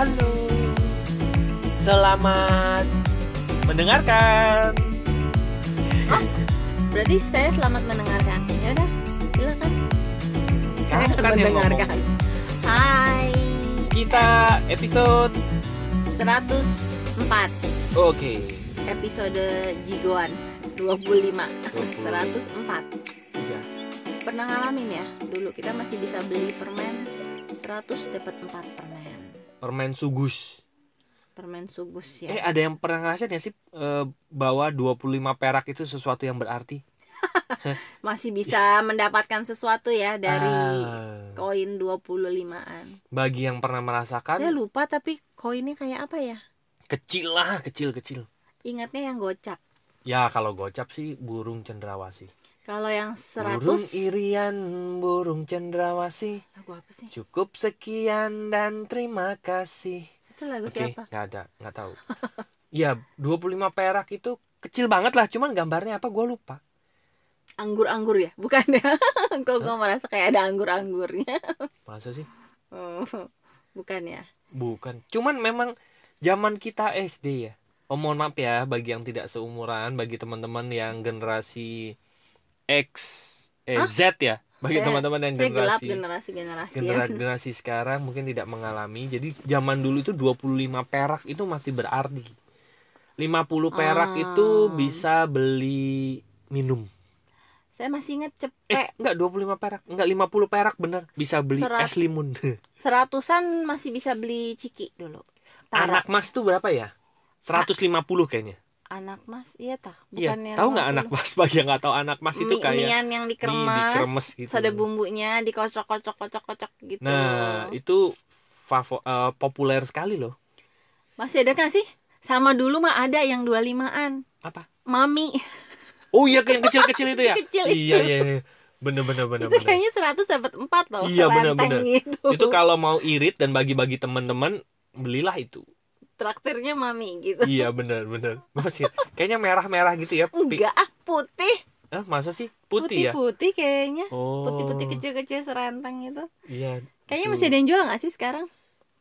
Halo. Selamat mendengarkan. Berarti saya selamat mendengarkan. Ya udah, silakan. Saya kan yang mendengarkan. Hai. Kita episode 104 oke. episode Jigoan 25 25. 104 Iya. pernah ngalamin ya dulu kita masih bisa beli permen 100 dapat 4 permen Permen sugus. permen sugus Eh ya ada yang pernah ngerasain ya sih eh, bahwa 25 perak itu sesuatu yang berarti? masih bisa mendapatkan sesuatu ya dari Ah, koin 25an bagi yang pernah merasakan saya lupa tapi koinnya kayak apa ya kecil lah, kecil-kecil. ingatnya yang gocap Ya kalau gocap sih burung cendrawasih. kalau yang 100 Burung irian, burung cendrawasih. Lagu apa sih Cukup sekian dan terima kasih. itu lagu Oke, siapa nggak ada, nggak tahu. ya, 25 perak itu kecil banget lah, cuman gambarnya apa gue lupa. anggur-anggur ya bukan ya kalau gue merasa kayak ada anggur-anggurnya Masa sih? Oh, bukan ya Bukan. Cuman memang zaman kita SD ya. Oh, mohon maaf ya bagi yang tidak seumuran, bagi teman-teman yang generasi X, eh Hah? Z ya. Bagi teman-teman yang saya gelap generasi generasi generasi ya generasi, generasi sekarang mungkin tidak mengalami. Jadi zaman dulu itu 25 perak itu masih berarti. 50 perak Ah. itu bisa beli minum. saya masih inget Eh, cepet enggak 25 perak, enggak 50 perak bener bisa beli Serat- es limun. seratusan masih bisa beli ciki dulu Tara. anak mas tuh berapa ya? 150 kayaknya. Anak mas iya tah Iya, bukannya tahu nggak 50. anak mas? Bagi yang nggak tahu anak mas itu kayak mian yang dikeremes, mie dikeremes gitu. ada bumbunya dikocok kocok kocok kocok gitu Nah, itu favo, eh, populer sekali loh. masih ada kan sih sama dulu mah ada yang 25an Apa? mami Oh iya yang kecil-kecil itu ya? Kecil Iya, iya, iya. Bener bener bener itu bener. kayaknya 100 dapat 4 loh Iya, bener, bener. gitu. Itu kalau mau irit dan bagi-bagi teman-teman belilah itu. Traktirnya mami gitu iya bener bener. Masih kayaknya merah-merah gitu ya. Enggak ah putih Eh, masa sih putih, ya? putih kayaknya Oh. putih-putih kecil-kecil serenteng itu Iya. kayaknya itu. masih ada yang jual nggak sih sekarang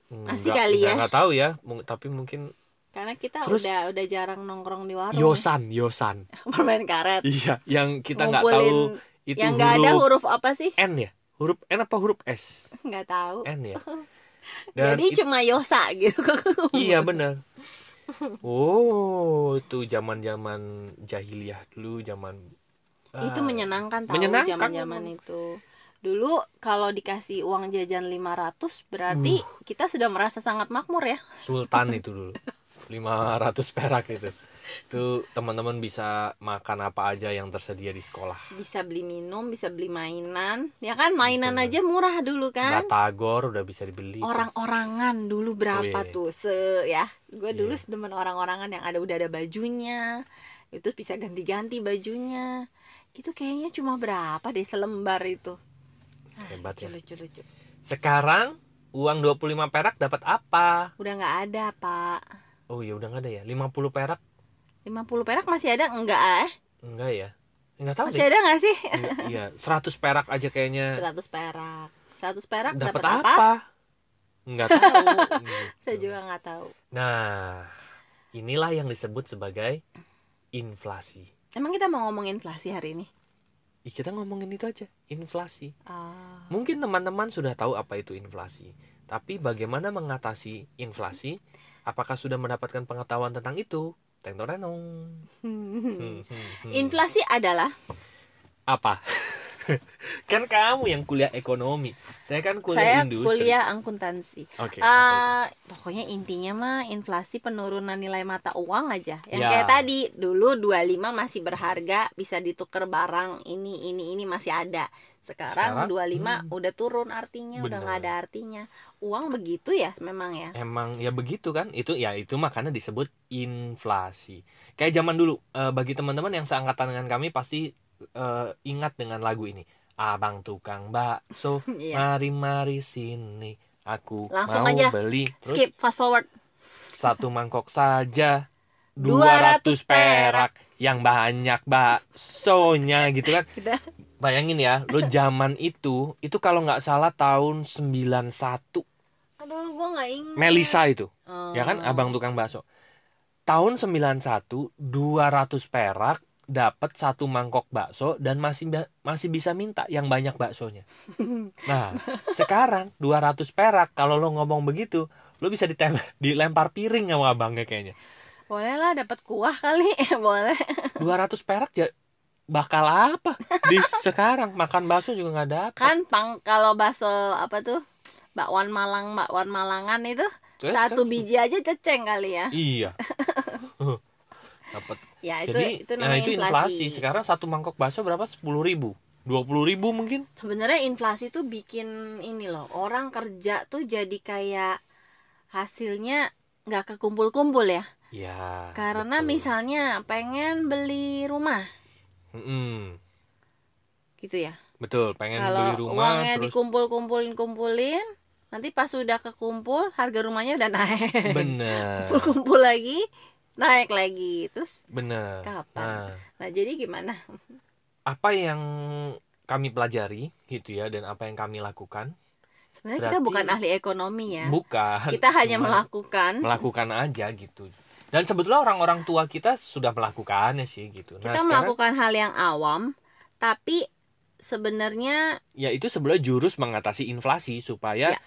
Masih Nggak- kali ya. nggak- tahu ya, tapi mungkin karena kita Terus- udah udah jarang nongkrong di warung Yosan, Yosan. permain karet Iya, yang kita nggak tahu itu yang nggak ada huruf huruf apa sih N ya? Huruf N apa huruf S? nggak tahu N ya. jadi it- cuma yosa gitu iya benar. Oh, itu zaman-zaman jahiliyah dulu, zaman itu ah, menyenangkan tahu menyenangkan zaman-zaman itu dulu kalau dikasih uang jajan 500 berarti kita sudah merasa sangat makmur ya Sultan itu dulu. 500 perak itu. Itu teman-teman bisa makan apa aja yang tersedia di sekolah. bisa beli minum bisa beli mainan ya kan mainan Betul. aja murah dulu kan Batagor udah bisa dibeli. orang-orangan dulu berapa Oh, iya. tuh se ya gue dulu Iya. sedemen orang-orangan yang ada udah ada bajunya itu bisa ganti-ganti bajunya itu kayaknya cuma berapa deh selembar itu Ah, Hebat ya. lucu, lucu, lucu. Sekarang uang 25 perak dapat apa? udah nggak ada pak Oh ya udah nggak ada ya. 50 perak 50 perak masih ada enggak eh enggak ya? Enggak tahu masih deh. ada nggak sih Enggak, Iya, 100 perak aja kayaknya. 100 perak 100 perak Dapat apa? apa? Enggak tahu. saya Gitu. juga nggak tahu Nah, inilah yang disebut sebagai inflasi. emang kita mau ngomongin inflasi hari ini Ih, kita ngomongin itu aja, inflasi. Ah, Mungkin teman-teman sudah tahu apa itu inflasi. Tapi bagaimana mengatasi inflasi? Apakah sudah mendapatkan pengetahuan tentang itu? Teng. Hmm, hmm, hmm. inflasi adalah apa? kan kamu yang kuliah ekonomi. Saya kan kuliah saya industri. kuliah akuntansi Oke. apa itu? Eh, pokoknya intinya mah inflasi penurunan nilai mata uang aja. Yang Ya. kayak tadi, dulu 25 masih berharga, bisa ditukar barang ini ini ini masih ada. Sekarang, Sekarang, 25 hmm. udah turun artinya, udah Bener. nggak ada artinya. Uang begitu ya memang ya. Emang ya begitu kan? Itu ya itu makanya disebut inflasi. Kayak zaman dulu eh, bagi teman-teman yang seangkatan dengan kami pasti eh, ingat dengan lagu ini. Abang tukang bakso, Iya. mari mari sini, aku Langsung mau aja. beli. Terus Skip fast forward. satu mangkok saja 200 200 perak yang banyak baksonya gitu kan. Bayangin ya, lo zaman itu itu kalau nggak salah tahun 91 aduh Aduh, gua nggak ingat. Melisa itu Oh. ya kan abang tukang bakso tahun 91 200 perak dapat satu mangkok bakso dan masih masih bisa minta yang banyak baksonya nah sekarang 200 perak kalau lo ngomong begitu lo bisa ditem- dilempar piring sama abangnya kayaknya Boleh lah dapat kuah kali. Boleh. 200 perak ya bakal apa di sekarang makan bakso juga nggak dapat Kan pang kalau bakso apa tuh? Bakwan Malang, bakwan Malangan itu Terus satu kan- biji aja ceceng kali ya. iya dapat Ya itu jadi itu nah, itu inflasi. inflasi sekarang satu mangkok bakso berapa sepuluh ribu dua puluh ribu mungkin Sebenarnya inflasi tuh bikin ini loh, orang kerja tuh jadi kayak hasilnya nggak kekumpul-kumpul ya. ya Karena betul. misalnya pengen beli rumah Mm-mm. gitu ya. betul pengen Kalau beli rumah uangnya terus dikumpul-kumpulin kumpulin, nanti pas sudah kekumpul harga rumahnya udah naik. bener Kumpul-kumpul lagi, naik lagi. Terus bener Kapan? nah nah jadi gimana? apa yang kami pelajari gitu ya dan apa yang kami lakukan Sebenarnya kita bukan ahli ekonomi ya. bukan Kita hanya melakukan. melakukan aja gitu dan sebetulnya orang-orang tua kita sudah melakukannya sih gitu nah Kita sekarang melakukan hal yang awam, tapi sebenarnya ya itu sebenarnya jurus mengatasi inflasi supaya Ya.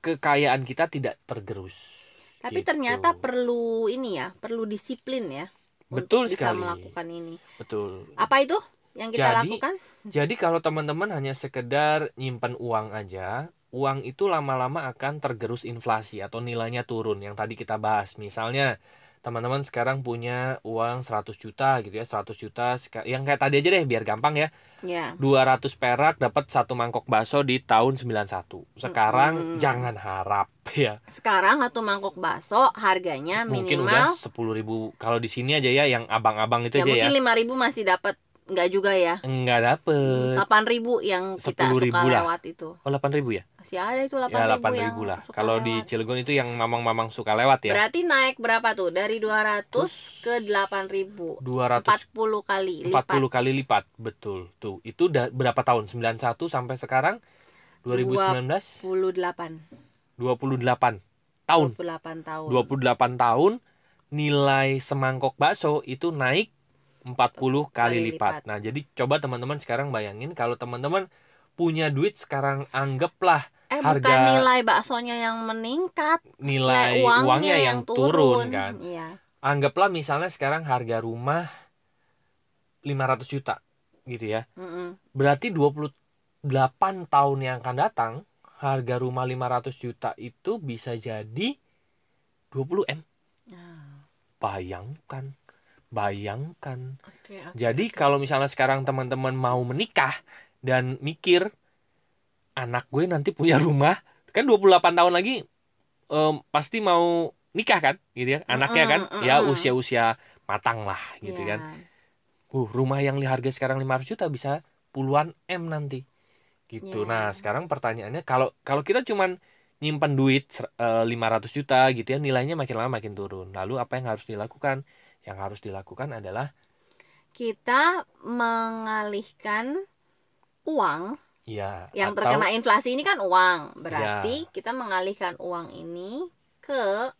kekayaan kita tidak tergerus tapi Gitu. ternyata perlu ini ya, perlu disiplin ya. Betul untuk bisa sekali. melakukan ini. betul Apa itu yang kita Jadi, lakukan? Jadi kalau teman-teman hanya sekedar nyimpen uang aja, uang itu lama-lama akan tergerus inflasi atau nilainya turun yang tadi kita bahas. Misalnya teman-teman sekarang punya uang 100 juta gitu ya, 100 juta yang kayak tadi aja deh biar gampang ya. Ya. 200 perak dapat satu mangkok bakso di tahun 91. Sekarang Mm-mm. jangan harap ya. Sekarang satu mangkok bakso harganya Mungkin udah minimal 10.000 kalau di sini aja ya yang abang-abang itu ya aja ya. mungkin lima ribu masih dapat nggak juga ya. Enggak dapet. Delapan ribu yang kita 10.000 suka lah. lewat itu. Oh 8.000 ya? Masih ada itu Ya delapan ribu 8.000 yang lah. Kalau di. Cilegon itu yang mamang-mamang suka lewat ya. Berarti naik berapa tuh? Dari 200 Terus ke 8000. 200 40 kali 40 lipat. kali lipat. Betul. Tuh, itu berapa tahun? 91 sampai sekarang 2019 28. 28 tahun. 28 tahun. 28 tahun nilai semangkok bakso itu naik 40 kali Kali lipat. lipat. Nah, jadi coba teman-teman sekarang bayangin kalau teman-teman punya duit sekarang anggaplah Eh harga- bukan nilai baksonya yang meningkat, nilai nilai uangnya, yang turun, kan. Iya. Anggaplah misalnya sekarang harga rumah 500 juta gitu ya. Mm-mm. Berarti 28 tahun yang akan datang harga rumah 500 juta itu bisa jadi 20 M. Nah, Bayangkan. Bayangkan. oke, oke, Jadi oke. kalau misalnya sekarang teman-teman mau menikah dan mikir anak gue nanti punya rumah, kan 28 tahun lagi em, pasti mau nikah kan, gitu ya. Anaknya kan Mm-mm, ya mm-mm. usia-usia matang lah gitu Iya. kan. Uh, rumah yang harga sekarang 500 juta bisa puluhan M nanti. Gitu. Iya. Nah, sekarang pertanyaannya kalau kalau kita cuman nyimpan duit eh, 500 juta gitu ya, nilainya makin lama makin turun. Lalu apa yang harus dilakukan? Yang harus dilakukan adalah Kita mengalihkan uang ya yang atau- terkena inflasi ini kan uang. Berarti kita mengalihkan uang ini ke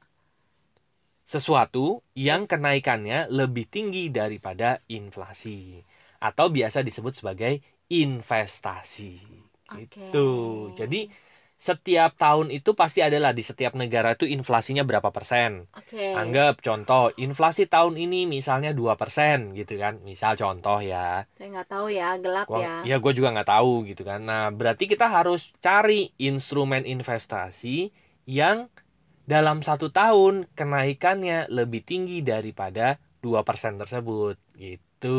sesuatu yang kenaikannya lebih tinggi daripada inflasi atau biasa disebut sebagai investasi. Oke. Gitu. Jadi setiap tahun itu pasti adalah di setiap negara itu inflasinya berapa persen. Oke. Anggap contoh inflasi tahun ini misalnya 2% gitu kan. Misal contoh ya. Saya nggak tahu ya, gelap Gua, ya ya. gue juga nggak tahu gitu kan. Nah berarti kita harus cari instrumen investasi yang dalam satu tahun kenaikannya lebih tinggi daripada 2% tersebut gitu.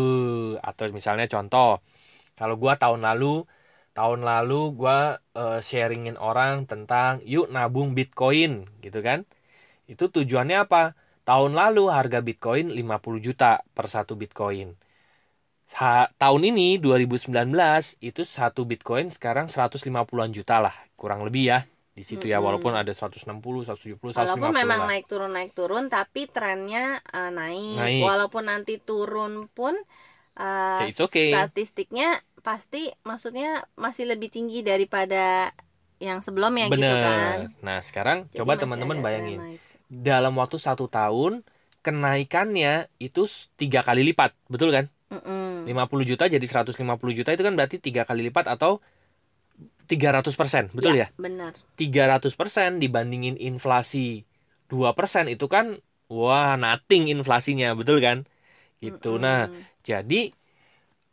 Atau misalnya contoh, kalau gua tahun lalu tahun lalu gua eh, sharingin orang tentang yuk nabung Bitcoin gitu kan. Itu tujuannya apa? Tahun lalu harga Bitcoin 50 juta per satu Bitcoin. Ha- tahun ini 2019 itu satu Bitcoin sekarang 150-an juta lah, kurang lebih ya. Di situ ya Mm-mm. walaupun ada 160, 170, 150 Walaupun memang lah. naik turun naik turun, tapi trennya eh, naik. Naik. Walaupun nanti turun pun Ya, it's okay. statistiknya pasti maksudnya masih lebih tinggi daripada yang sebelumnya gitu bener. kan. Nah sekarang Jadi coba teman-teman bayangin. naik. dalam waktu satu tahun kenaikannya itu tiga kali lipat. Betul kan? Mm-mm. 50 juta jadi 150 juta itu kan berarti tiga kali lipat atau 300 persen. Betul ya, benar 300 persen dibandingin inflasi 2 persen itu kan wah nothing inflasinya. Betul kan? Gitu. Nah Mm-mm. jadi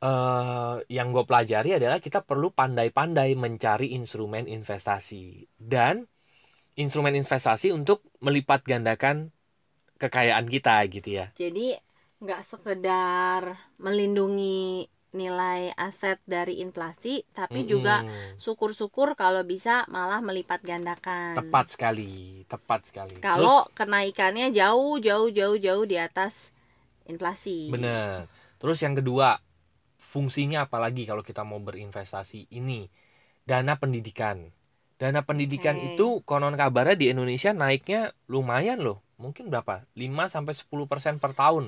eh yang gue pelajari adalah kita perlu pandai-pandai mencari instrumen investasi dan instrumen investasi untuk melipat gandakan kekayaan kita gitu ya. jadi nggak sekedar melindungi nilai aset dari inflasi tapi juga Mm-mm. syukur-syukur kalau bisa malah melipat gandakan tepat sekali, tepat sekali. kalau kenaikannya jauh jauh jauh jauh di atas inflasi Terus bener. Terus yang kedua, fungsinya apalagi kalau kita mau berinvestasi ini dana pendidikan. Dana pendidikan Oke. itu konon kabarnya di Indonesia naiknya lumayan loh. Mungkin berapa? 5 sampai 10% per tahun.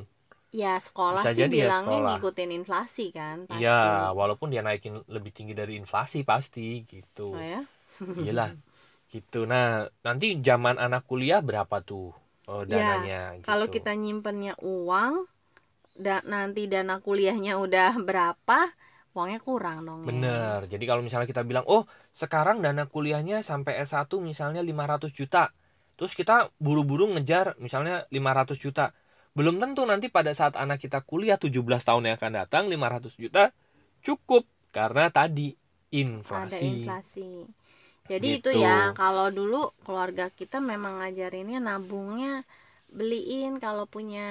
ya sekolah Bisa sih jadi ya, bilangnya sekolah. ngikutin inflasi kan pasti Iya, walaupun dia naikin lebih tinggi dari inflasi pasti gitu. oh ya Iyalah. gitu. Nah, nanti zaman anak kuliah berapa tuh oh, Ya, dananya gitu. kalau kita nyimpennya uang dan nanti dana kuliahnya udah berapa uangnya kurang dong ya. Bener. Jadi kalau misalnya kita bilang, "Oh, sekarang dana kuliahnya sampai S1 misalnya 500 juta." Terus kita buru-buru ngejar misalnya 500 juta. Belum tentu nanti pada saat anak kita kuliah 17 tahun yang akan datang 500 juta cukup karena tadi ada inflasi. inflasi jadi Gitu. itu ya kalau dulu keluarga kita memang ngajarinnya nabungnya beliin kalau punya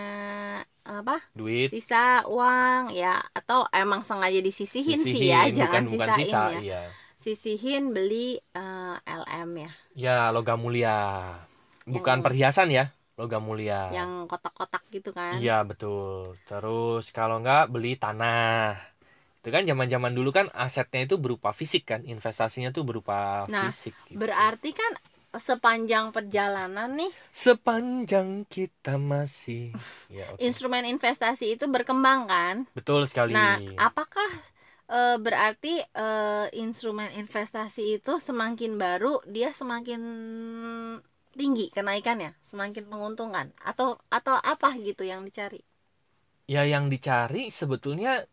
apa Duit sisa uang ya atau emang sengaja disisihin sih ya sisihin, jangan bukan bukan sisain sisa, ya iya. sisihin beli eh, LM ya Ya, logam mulia. Bukan Yang- perhiasan ya, logam mulia. yang kotak-kotak gitu kan Iya betul. Terus kalau nggak beli tanah. Itu kan zaman-zaman dulu kan asetnya itu berupa fisik kan, investasinya tuh berupa Nah, fisik. gitu. berarti kan sepanjang perjalanan nih sepanjang kita masih. Ya, oke. instrumen investasi itu berkembang kan Betul sekali. Nah, apakah eh, berarti eh, instrumen investasi itu semakin baru dia semakin tinggi kenaikannya, semakin menguntungkan atau atau apa gitu yang dicari? Ya yang dicari sebetulnya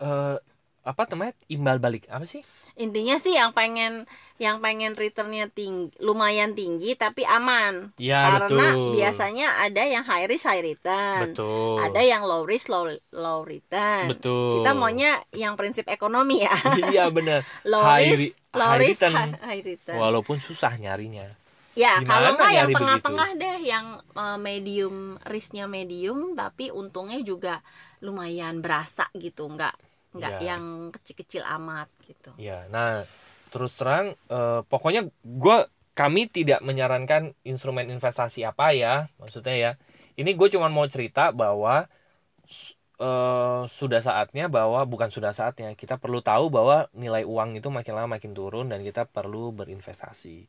eh, apa namanya imbal balik apa sih? Intinya sih yang pengen yang pengen returnnya tinggi, lumayan tinggi tapi aman. Ya Karena betul. biasanya ada yang high risk high return. betul. Ada yang low risk low low return. betul. Kita maunya yang prinsip ekonomi ya. Iya benar. low High risk, ri- low high risk, return. high, high return. Walaupun susah nyarinya. Ya, Gimana kalau nggak yang tengah-tengah deh, yang eh, medium risknya medium, tapi untungnya juga lumayan berasa gitu, nggak nggak Ya. yang kecil-kecil amat gitu. Ya, nah terus terang eh, pokoknya gua kami tidak menyarankan instrumen investasi apa ya, maksudnya ya. Ini gue cuma mau cerita bahwa eh, sudah saatnya bahwa bukan sudah saatnya kita perlu tahu bahwa nilai uang itu makin lama makin turun dan kita perlu berinvestasi.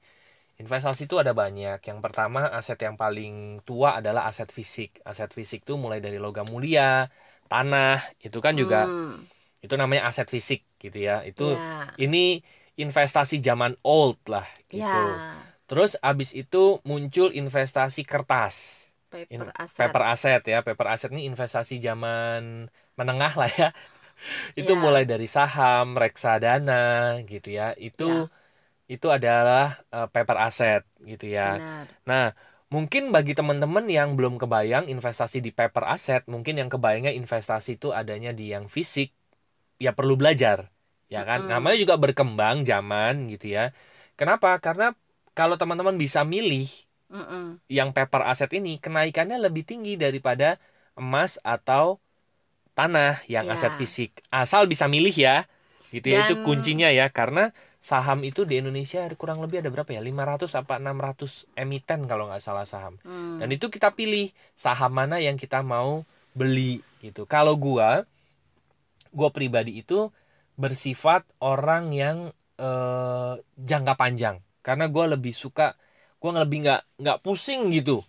Investasi itu ada banyak. Yang pertama aset yang paling tua adalah aset fisik. Aset fisik itu mulai dari logam mulia, tanah, itu kan juga Hmm, itu namanya aset fisik gitu ya. Itu ya, ini investasi zaman old lah gitu. ya, Terus abis itu muncul investasi kertas, paper In- aset. paper ya. Paper asset ini investasi zaman menengah lah ya. itu Ya. mulai dari saham, reksadana gitu ya. Itu itu adalah eh, paper asset gitu ya. Benar. Nah, mungkin bagi teman-teman yang belum kebayang investasi di paper asset, mungkin yang kebayangnya investasi itu adanya di yang fisik, ya perlu belajar, ya kan? Mm-mm. Namanya juga berkembang zaman gitu ya. Kenapa? Karena kalau teman-teman bisa milih Mm-mm. yang paper asset ini, kenaikannya lebih tinggi daripada emas atau tanah yang Ya. aset fisik. Asal bisa milih ya. Gitu ya, itu Dan- kuncinya ya karena saham itu di Indonesia kurang lebih ada berapa ya? 500 apa 600 emiten kalau nggak salah saham. Hmm. Dan itu kita pilih saham mana yang kita mau beli gitu. Kalau gua gua pribadi itu bersifat orang yang eh, jangka panjang karena gua lebih suka gua lebih nggak nggak pusing gitu.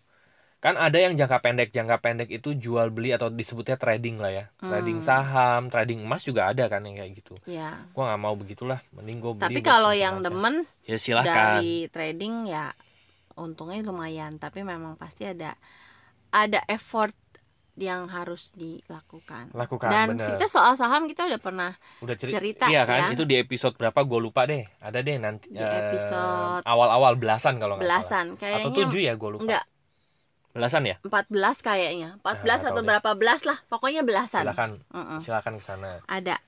kan ada yang jangka pendek jangka pendek itu jual beli atau disebutnya trading lah ya trading Hmm. saham trading emas juga ada kan yang kayak gitu ya gua nggak mau begitulah mending beli tapi kalau yang aja. demen ya silahkan dari trading ya untungnya lumayan tapi memang pasti ada ada effort yang harus dilakukan. Lakukan dan bener. kita soal saham kita udah pernah udah ceri- cerita, iya kan? ya. itu di episode berapa? Gue lupa deh. Ada deh nanti Di eh, episode awal-awal belasan kalau nggak salah. belasan. Atau kayaknya tujuh ya gue lupa. enggak belasan ya? 14 kayaknya. 14 Nah, nggak atau deh. berapa belas lah. Pokoknya belasan. Silakan. Mm-mm. silakan ke sana. Ada.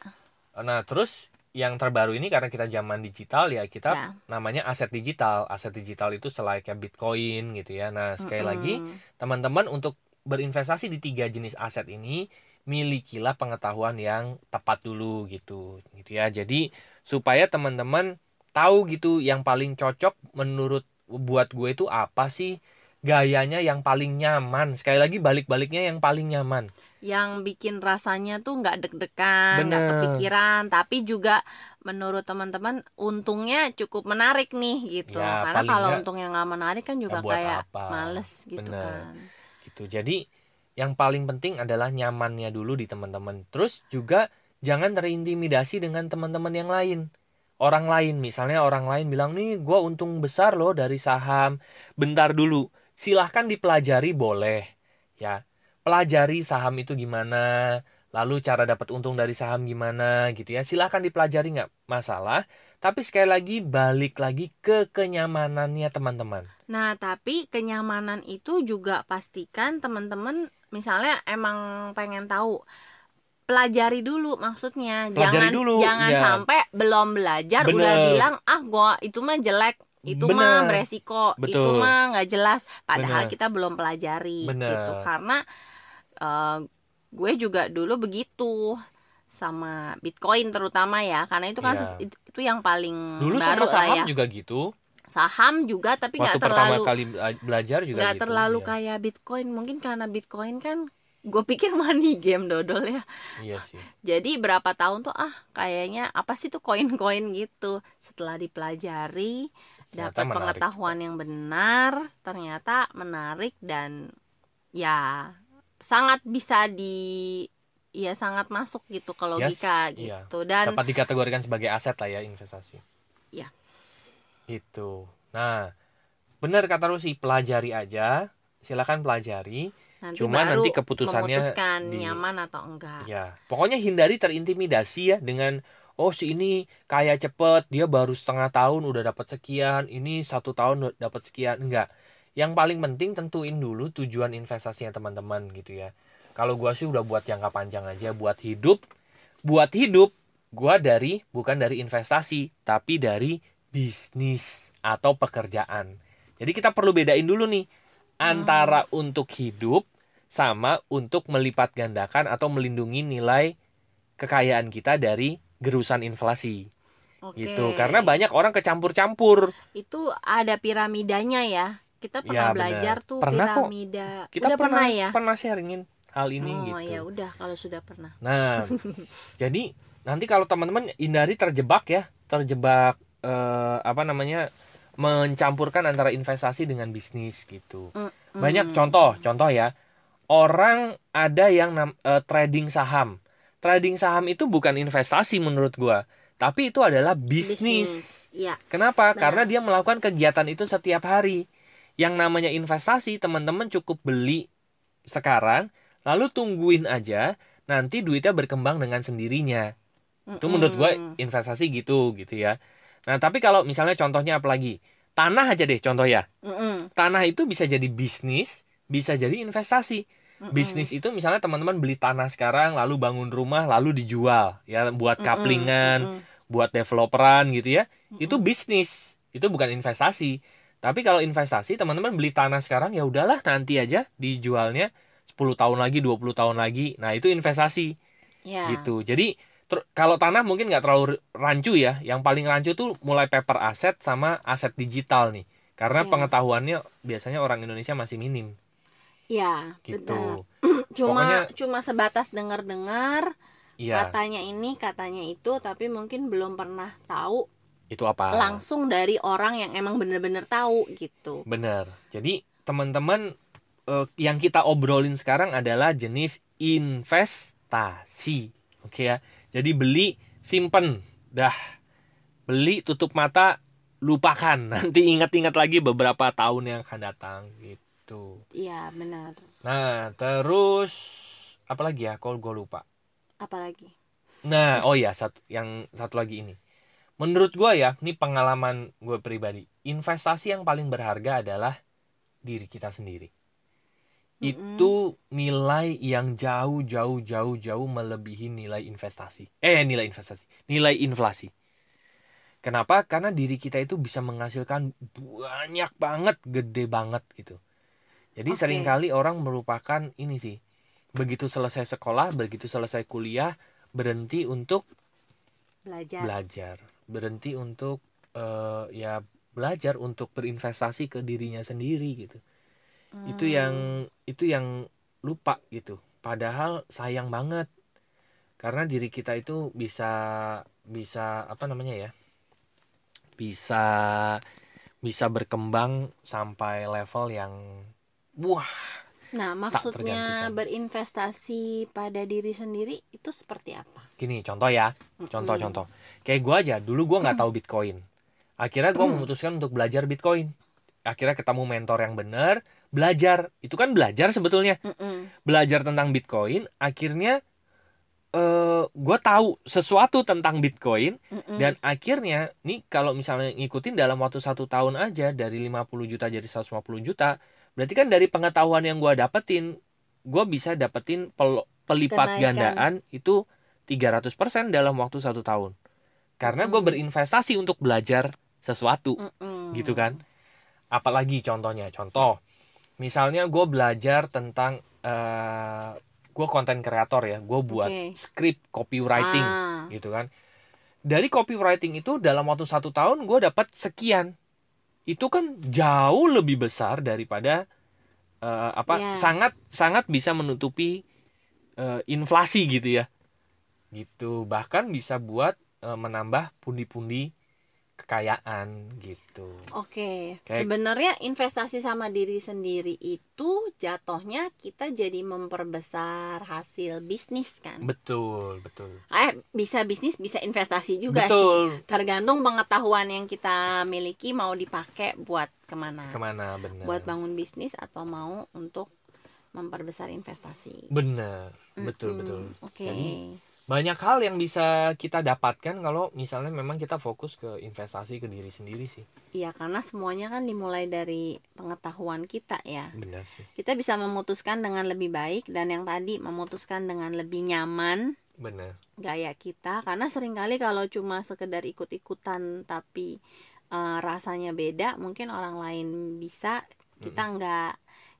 Nah terus yang terbaru ini karena kita zaman digital ya kita ya. namanya aset digital. Aset digital itu selain kayak bitcoin gitu ya. Nah sekali Mm-mm. lagi teman-teman untuk berinvestasi di tiga jenis aset ini milikilah pengetahuan yang tepat dulu gitu. Gitu ya. Jadi supaya teman-teman tahu gitu yang paling cocok menurut buat gue itu apa sih gayanya yang paling nyaman. Sekali lagi balik-baliknya yang paling nyaman. Yang bikin rasanya tuh nggak deg-degan nggak kepikiran tapi juga menurut teman-teman untungnya cukup menarik nih gitu. Ya, karena kalau untungnya nggak menarik kan juga ya kayak apa? males gitu Bener. kan gitu. Jadi yang paling penting adalah nyamannya dulu di teman-teman. Terus juga jangan terintimidasi dengan teman-teman yang lain. Orang lain misalnya orang lain bilang nih gue untung besar loh dari saham. Bentar dulu silahkan dipelajari boleh. Ya pelajari saham itu gimana lalu cara dapat untung dari saham gimana gitu ya. Silahkan dipelajari nggak masalah tapi sekali lagi balik lagi ke kenyamanannya teman-teman Nah, tapi kenyamanan itu juga pastikan teman-teman misalnya emang pengen tahu pelajari dulu maksudnya Pelajari jangan dulu, jangan ya. sampai belum belajar udah Bener. bilang ah gua itu mah jelek itu mah Bener. beresiko itu Betul. mah nggak jelas padahal Bener. kita belum pelajari Bener. gitu karena eh, gue juga dulu begitu sama Bitcoin terutama ya karena itu kan Iya. ses- itu, itu yang paling dulu baru sama lah saham ya. juga gitu. Saham juga tapi nggak pertama terlalu kali bela- belajar juga nggak gitu terlalu iya. kayak Bitcoin. Mungkin karena Bitcoin kan gue pikir money game dodol ya. Iya sih. Jadi berapa tahun tuh ah kayaknya apa sih tuh koin-koin gitu. Setelah dipelajari dapat pengetahuan yang benar ternyata menarik dan ya sangat bisa di ya sangat masuk gitu ke logika iya. gitu. Dan dapat dikategorikan sebagai aset lah ya investasi. Iya. itu nah benar kata Rusi pelajari aja. Silakan pelajari. Nanti cuma baru nanti keputusannya memutuskan di- nyaman atau enggak. Ya pokoknya hindari terintimidasi ya dengan oh si ini kaya cepet dia baru setengah tahun udah dapat sekian ini satu tahun dapat sekian. Enggak. Yang paling penting tentuin dulu tujuan investasinya teman-teman gitu ya kalau gua sih udah buat jangka panjang aja buat hidup. Buat hidup gua dari bukan dari investasi tapi dari bisnis atau pekerjaan. Jadi kita perlu bedain dulu nih antara untuk hidup sama untuk melipat gandakan atau melindungi nilai kekayaan kita dari gerusan inflasi. Oke. gitu. Karena banyak orang kecampur-campur. Itu ada piramidanya ya. Kita Ya, pernah benar. belajar tuh Pernah kok. piramida. Kita udah pernah, ya? pernah sharingin hal ini oh gitu. ya udah kalau sudah pernah. Nah jadi nanti kalau teman-teman hindari terjebak ya terjebak eh, apa namanya mencampurkan antara investasi dengan bisnis gitu. Mm, banyak contoh contoh ya. Orang ada yang nam- eh, trading saham. Trading saham itu bukan investasi menurut gua tapi itu adalah bisnis ya. Kenapa? Benar. Karena dia melakukan kegiatan itu setiap hari. Yang namanya investasi, teman-teman cukup beli sekarang, lalu tungguin aja, nanti duitnya berkembang dengan sendirinya. Itu menurut gue investasi gitu, gitu ya. Nah, tapi kalau misalnya contohnya apa lagi? Tanah aja deh contoh ya. Tanah itu bisa jadi bisnis, bisa jadi investasi. Mm-mm. Bisnis itu misalnya teman-teman beli tanah sekarang, lalu bangun rumah, lalu dijual, ya buat kaplingan, Mm-mm. buat developeran gitu ya itu bisnis itu bukan investasi tapi kalau investasi teman-teman beli tanah sekarang ya udahlah nanti aja dijualnya 10 tahun lagi 20 tahun lagi. Nah itu investasi. Ya. Gitu. Jadi kalau tanah mungkin nggak terlalu rancu ya. Yang paling rancu tuh mulai paper aset sama aset digital nih. Karena Iya. pengetahuannya biasanya orang Indonesia masih minim. Ya benar. Gitu cuma Pokoknya- cuma sebatas dengar-dengar iya. katanya ini katanya itu tapi mungkin belum pernah tahu itu apa? langsung dari orang yang emang bener-bener tahu gitu. Bener. Jadi teman-teman eh, yang kita obrolin sekarang adalah jenis investasi. Oke ya. Jadi beli, simpen, dah. Beli, tutup mata, lupakan. Nanti ingat-ingat lagi beberapa tahun yang akan datang gitu. Iya benar. Nah, terus apa lagi ya? Kalau gue lupa. Apalagi? Nah, oh ya, satu yang satu lagi ini. Menurut gue ya, ini pengalaman gue pribadi. Investasi yang paling berharga adalah diri kita sendiri. Itu nilai yang jauh jauh jauh jauh melebihi nilai investasi. Eh, nilai investasi, nilai inflasi. Kenapa? Karena diri kita itu bisa menghasilkan banyak banget, gede banget gitu. Jadi Oke. sering kali orang merupakan ini sih. Begitu selesai sekolah, begitu selesai kuliah, berhenti untuk Belajar. belajar, berhenti untuk eh, ya belajar untuk berinvestasi ke dirinya sendiri gitu. Itu Hmm. yang itu yang lupa gitu. Padahal sayang banget. Karena diri kita itu bisa bisa apa namanya ya? Bisa bisa berkembang sampai level yang wah, Nah, maksudnya berinvestasi pada diri sendiri itu seperti apa? gini contoh ya. Mm-mm. Contoh-contoh. Kayak gua aja, dulu gua nggak tahu Bitcoin. Akhirnya gua memutuskan untuk belajar Bitcoin. Akhirnya ketemu mentor yang benar, belajar. Itu kan belajar sebetulnya. Mm-mm. belajar tentang Bitcoin, akhirnya eh gue tahu sesuatu tentang Bitcoin Mm-mm. dan akhirnya nih kalau misalnya ngikutin dalam waktu satu tahun aja dari 50 juta jadi 150 juta, berarti kan dari pengetahuan yang gue dapetin, gue bisa dapetin pel- pelipat Kenaikan. gandaan itu 300% dalam waktu satu tahun. Karena gue Hmm. berinvestasi untuk belajar sesuatu Mm-mm. gitu kan apalagi contohnya contoh misalnya gue belajar tentang eh gue konten kreator ya gue buat Oke. skrip copywriting Ah, gitu kan. Dari copywriting itu dalam waktu satu tahun gue dapat sekian. Itu kan jauh lebih besar daripada eh, apa Ya. sangat sangat bisa menutupi eh, inflasi gitu ya. Gitu. Bahkan bisa buat eh, menambah pundi-pundi kekayaan gitu Oke, Kayak- sebenarnya investasi sama diri sendiri itu jatuhnya kita jadi memperbesar hasil bisnis kan? betul betul Eh, bisa bisnis, bisa investasi juga sih. betul Tergantung pengetahuan yang kita miliki mau dipakai buat ke mana? ke mana benar Buat bangun bisnis atau mau untuk memperbesar investasi? benar betul Mm-mm. betul Oke. Jadi, banyak hal yang bisa kita dapatkan kalau misalnya memang kita fokus ke investasi ke diri sendiri sih. Iya, karena semuanya kan dimulai dari pengetahuan kita ya. benar sih. Kita bisa memutuskan dengan lebih baik dan yang tadi memutuskan dengan lebih nyaman benar. gaya kita. Karena sering kali kalau cuma sekedar ikut-ikutan tapi eh, rasanya beda mungkin orang lain bisa kita nggak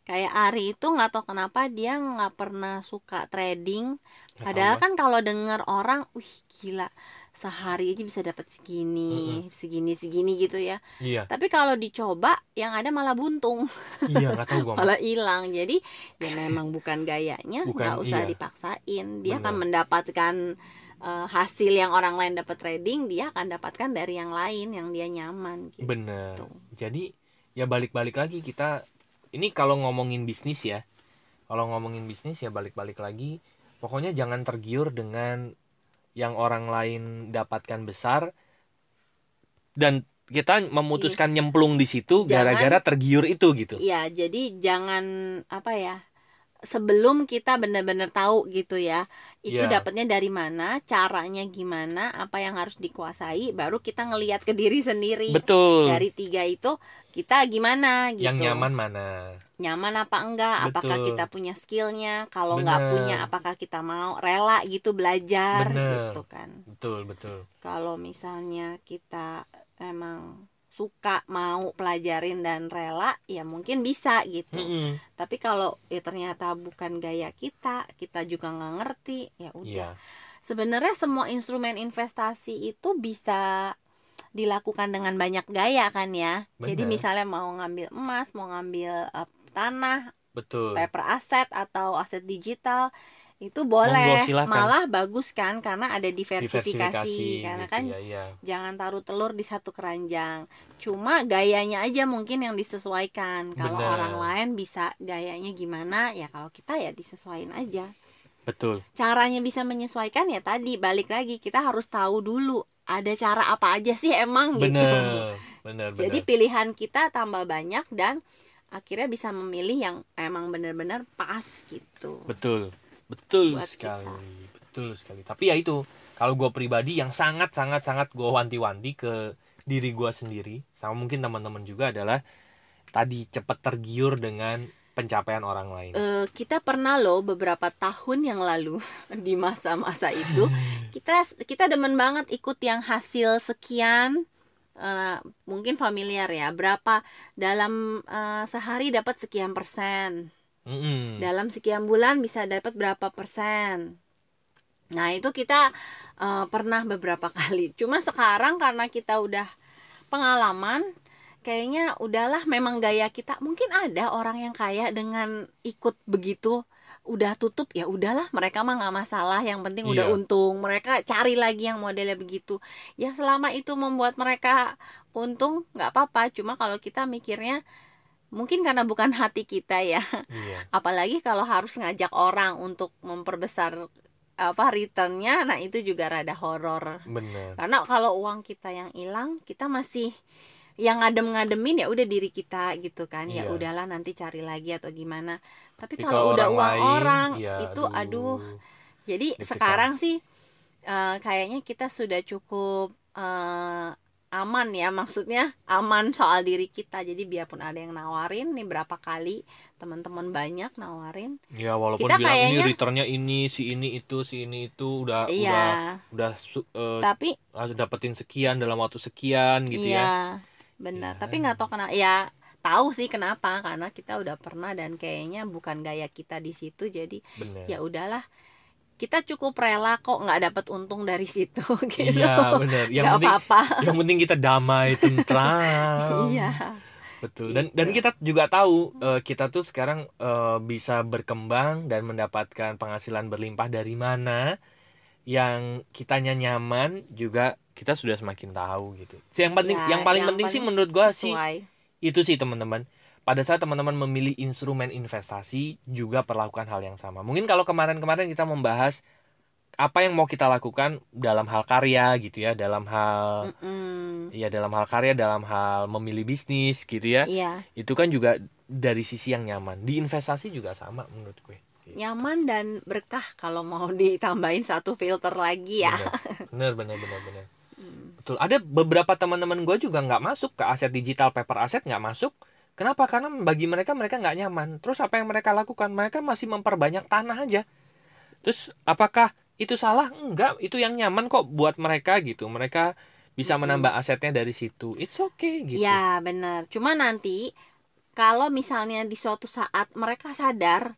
kayak Ari itu nggak tahu kenapa dia nggak pernah suka trading. Padahal tahu, kan kalau dengar orang wih gila sehari aja bisa dapat segini segini segini gitu ya. Iya. Tapi kalau dicoba yang ada malah buntung. Iya nggak tahu gua malah hilang. Jadi ya memang bukan gayanya nggak usah iya. dipaksain. Dia Benar. akan mendapatkan eh, hasil yang orang lain dapat trading dia akan dapatkan dari yang lain yang dia nyaman gitu. Benar jadi ya balik-balik lagi kita ini kalau ngomongin bisnis ya. Kalau ngomongin bisnis ya balik-balik lagi. Pokoknya jangan tergiur dengan yang orang lain dapatkan besar dan kita memutuskan nyemplung di situ gara-gara tergiur itu gitu. Iya jadi jangan apa ya sebelum kita benar-benar tahu gitu ya itu Iya. dapatnya dari mana caranya gimana apa yang harus dikuasai baru kita ngelihat ke diri sendiri. Betul. Dari tiga itu kita gimana gitu. yang nyaman mana? Nyaman apa enggak? Apakah Betul. kita punya skillnya? Kalau nggak punya apakah kita mau rela gitu belajar? Bener. gitu kan. Betul betul. Kalau misalnya kita emang suka mau pelajarin dan rela ya mungkin bisa gitu. Mm-mm. tapi kalau ya ternyata bukan gaya kita kita juga nggak ngerti ya udah. Iya. Sebenarnya semua instrumen investasi itu bisa dilakukan dengan banyak gaya kan ya. Jadi Bener. misalnya mau ngambil emas mau ngambil eh, tanah betul. paper aset atau aset digital itu boleh. Monggo, malah bagus kan karena ada diversifikasi, diversifikasi karena gitu kan ya, iya. jangan taruh telur di satu keranjang. Cuma gayanya aja mungkin yang disesuaikan. Kalau Bener. orang lain bisa gayanya gimana ya kalau kita ya disesuaikan aja. Betul. Caranya bisa menyesuaikan ya tadi balik lagi kita harus tahu dulu ada cara apa aja sih emang gitu bener bener jadi bener. pilihan kita tambah banyak dan akhirnya bisa memilih yang emang benar-benar pas gitu betul betul Buat sekali kita. betul sekali tapi ya itu kalau gue pribadi yang sangat sangat sangat gue wanti-wanti ke diri gue sendiri sama mungkin teman-teman juga adalah tadi cepet tergiur dengan pencapaian orang lain? Eh, kita pernah loh beberapa tahun yang lalu di masa-masa itu kita kita demen banget ikut yang hasil sekian eh, mungkin familiar ya berapa dalam eh, sehari dapat sekian persen. Mm-mm. dalam sekian bulan bisa dapat berapa persen. Nah itu kita eh, pernah beberapa kali. Cuma sekarang karena kita udah pengalaman kayaknya udahlah memang gaya kita mungkin ada orang yang kaya dengan ikut begitu udah tutup ya udahlah mereka mah nggak masalah yang penting udah Iya. untung mereka cari lagi yang modelnya begitu. Ya selama itu membuat mereka untung nggak apa-apa cuma kalau kita mikirnya mungkin karena bukan hati kita ya. Iya. Apalagi kalau harus ngajak orang untuk memperbesar apa returnnya nah itu juga rada horor. Karena kalau uang kita yang hilang kita masih yang ngadem-ngademin ya udah diri kita gitu kan. Ya Iya. udahlah nanti cari lagi atau gimana. Tapi Tapi kalau udah uang lain, orang ya, itu aduh. jadi Deg-degan. sekarang sih eh, kayaknya kita sudah cukup eh, aman ya. Maksudnya aman soal diri kita. Jadi biarpun ada yang nawarin nih berapa kali teman-teman banyak nawarin ya walaupun Kita bilang ini kayaknya- returnnya ini si ini itu si ini itu udah udah iya. udah su- eh, tapi harus dapetin sekian dalam waktu sekian gitu iya. ya benar Ya. tapi nggak tahu kenapa ya tahu sih kenapa karena kita udah pernah dan kayaknya bukan gaya kita di situ jadi bener. ya udahlah kita cukup rela kok nggak dapat untung dari situ gitu. Iya bener. Yang penting apa-apa. yang penting kita damai tentram. Iya. Betul. Dan dan Gitu. kita juga tahu eh, kita tuh sekarang eh, bisa berkembang dan mendapatkan penghasilan berlimpah dari mana yang kitanya nyaman juga kita sudah semakin tahu gitu. Yang penting Ya, yang paling penting sih menurut gua sih sesuai. itu sih teman-teman. Pada saat teman-teman memilih instrumen investasi juga perlakukan hal yang sama. Mungkin kalau kemarin-kemarin kita membahas apa yang mau kita lakukan dalam hal karya gitu ya dalam hal Mm-mm. ya dalam hal karya dalam hal memilih bisnis gitu ya. Iya. Itu kan juga dari sisi yang nyaman. Di investasi juga sama menurut gue. Nyaman dan berkah kalau mau ditambahin satu filter lagi ya. Bener. Bener bener bener Hmm. Betul. Ada beberapa teman-teman gue juga nggak masuk ke aset digital paper aset nggak masuk. Kenapa? Karena bagi mereka mereka nggak nyaman. Terus apa yang mereka lakukan? Mereka masih memperbanyak tanah aja. Terus apakah itu salah? Enggak itu yang nyaman kok buat mereka gitu. Mereka bisa menambah asetnya dari situ. It's okay gitu. Ya benar. Cuma nanti kalau misalnya di suatu saat mereka sadar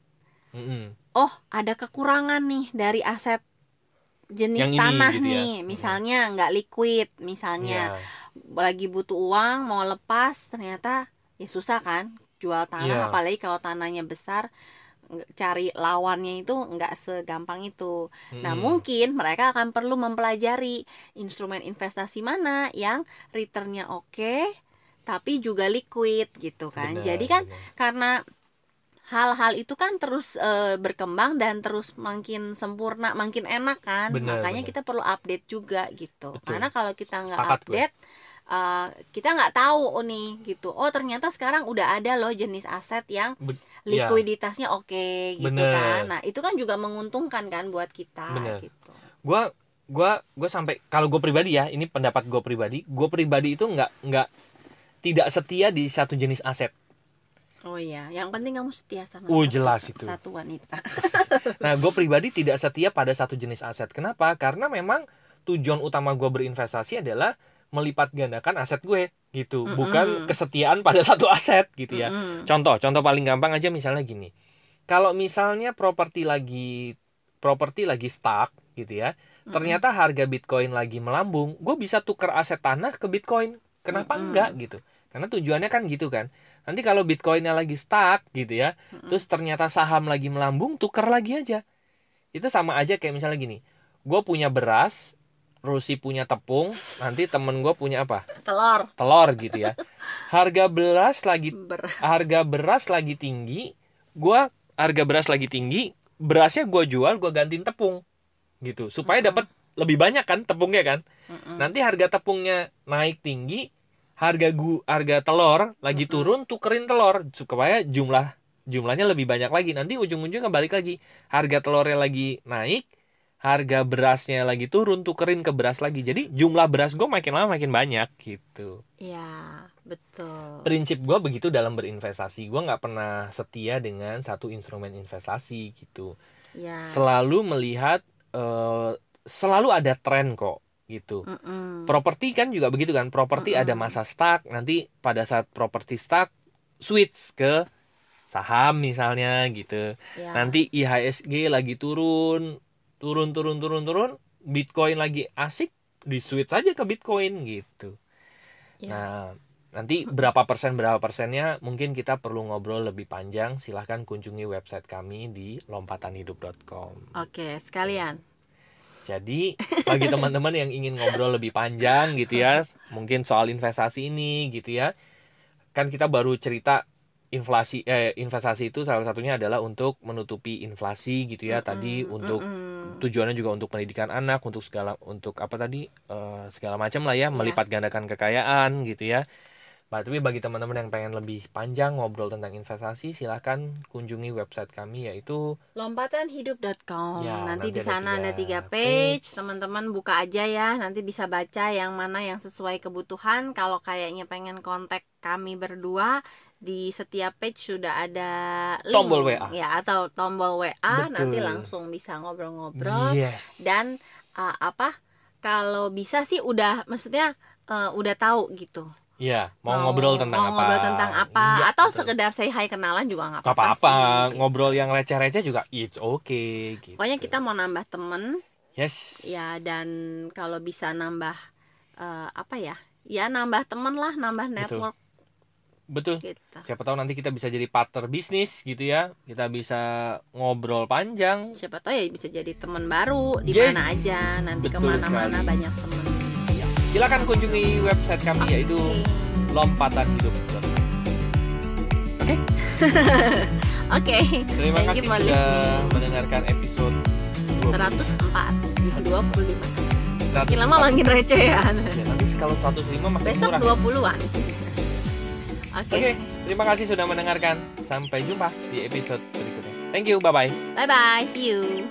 Mm-mm. oh ada kekurangan nih dari aset jenis Yang ini tanah gitu ya. nih Mm-mm. misalnya nggak liquid misalnya Ya, lagi butuh uang mau lepas ternyata ya susah kan jual tanah apalagi kalau tanahnya besar cari lawannya itu nggak segampang itu nah Mm-mm. mungkin mereka akan perlu mempelajari instrumen investasi mana yang returnnya oke tapi juga liquid gitu kan Benar, jadi kan benar. karena hal-hal itu kan terus eh, berkembang dan terus makin sempurna, makin enak kan. Benar, Makanya benar. kita perlu update juga gitu. Betul. Karena kalau kita nggak gue. update, eh, kita nggak tahu oh nih gitu. Oh ternyata sekarang udah ada loh jenis aset yang iya. likuiditasnya oke gitu Bener. kan. Nah itu kan juga menguntungkan kan buat kita Bener. gitu. gua gua gua sampai kalau gue pribadi ya ini pendapat gue pribadi gue pribadi itu nggak nggak tidak setia di satu jenis aset Oh iya, yang penting kamu setia sama satu- jelas itu. satu wanita. nah gue pribadi tidak setia pada satu jenis aset kenapa karena memang tujuan utama gue berinvestasi adalah melipat gandakan aset gue gitu Mm-mm. bukan kesetiaan pada satu aset gitu ya Mm-mm. contoh contoh paling gampang aja misalnya gini kalau misalnya properti lagi properti lagi stuck gitu ya Mm-mm. ternyata harga bitcoin lagi melambung gue bisa tuker aset tanah ke bitcoin kenapa Mm-mm. enggak gitu karena tujuannya kan gitu kan nanti kalau bitcoinnya lagi stuck gitu ya Mm-mm. terus ternyata saham lagi melambung tuker lagi aja. Itu sama aja kayak misalnya gini gue punya beras Rusi punya tepung nanti temen gue punya apa? Telur. Telur gitu ya. Harga beras lagi beras. harga beras lagi tinggi gua harga beras lagi tinggi berasnya gua jual gua gantiin tepung gitu. Supaya Mm-mm. dapat lebih banyak kan tepungnya kan. Mm-mm. nanti harga tepungnya naik tinggi harga gu harga telur lagi Mm-mm. turun tukerin telur. Supaya jumlah jumlahnya lebih banyak lagi. Nanti ujung-ujungnya balik lagi. Harga telurnya lagi naik harga berasnya lagi turun tukerin ke beras lagi. Jadi jumlah beras gue makin lama makin banyak gitu. Ya betul. Prinsip gue begitu dalam berinvestasi. Gue nggak pernah setia dengan satu instrumen investasi gitu. Ya selalu melihat eh, selalu ada tren kok gitu Mm-mm. properti kan juga begitu kan properti ada Mm-mm. masa stuck nanti pada saat properti stuck switch ke saham misalnya gitu Ya. nanti IHSG lagi turun turun turun turun turun Bitcoin lagi asik di switch aja ke Bitcoin gitu Ya. Nah, nanti berapa persen berapa persennya mungkin kita perlu ngobrol lebih panjang. Silahkan kunjungi website kami di lompatanhidup.com. oke sekalian Jadi bagi teman-teman yang ingin ngobrol lebih panjang gitu ya, mungkin soal investasi ini gitu ya, kan kita baru cerita inflasi eh investasi itu salah satunya adalah untuk menutupi inflasi gitu ya. Tadi Mm-mm, untuk mm-mm. tujuannya juga untuk pendidikan anak untuk segala untuk apa tadi eh, segala macam lah ya melipat gandakan kekayaan gitu ya tapi bagi teman-teman yang pengen lebih panjang ngobrol tentang investasi silahkan kunjungi website kami yaitu lompatanhidup.com Ya, nanti, nanti di sana ada tiga page. teman-teman buka aja ya. Nanti bisa baca yang mana yang sesuai kebutuhan. Kalau kayaknya pengen kontak kami berdua di setiap page sudah ada link. Tombol WA. ya atau tombol WA nanti Betul. langsung bisa ngobrol-ngobrol. Yes. Dan uh, apa? Kalau bisa sih udah maksudnya uh, udah tahu gitu ya mau, ngobrol tentang mau apa. ngobrol tentang apa Iya, atau betul. sekedar say hi kenalan juga nggak Gak apa-apa apa-apa sih. ngobrol yang receh-receh juga it's okay gitu. pokoknya kita mau nambah temen. Yes. Ya dan kalau bisa nambah eh, apa ya? Ya nambah temen lah nambah network. Betul. Gitu. Siapa tahu nanti kita bisa jadi partner bisnis gitu ya. Kita bisa ngobrol panjang. Siapa tahu ya bisa jadi teman baru di Yes. mana aja. Nanti Betul ke mana-mana sekali. banyak temen silakan kunjungi website kami yaitu Oke. lompatan hidup oke terima Thank kasih sudah listening. mendengarkan episode 104 25 100. makin lama makin receh ya Ya, nanti kalau 105 makin besok murah 20-an oke Oke, terima kasih sudah mendengarkan. Sampai jumpa di episode berikutnya. Thank you, bye bye. bye bye see you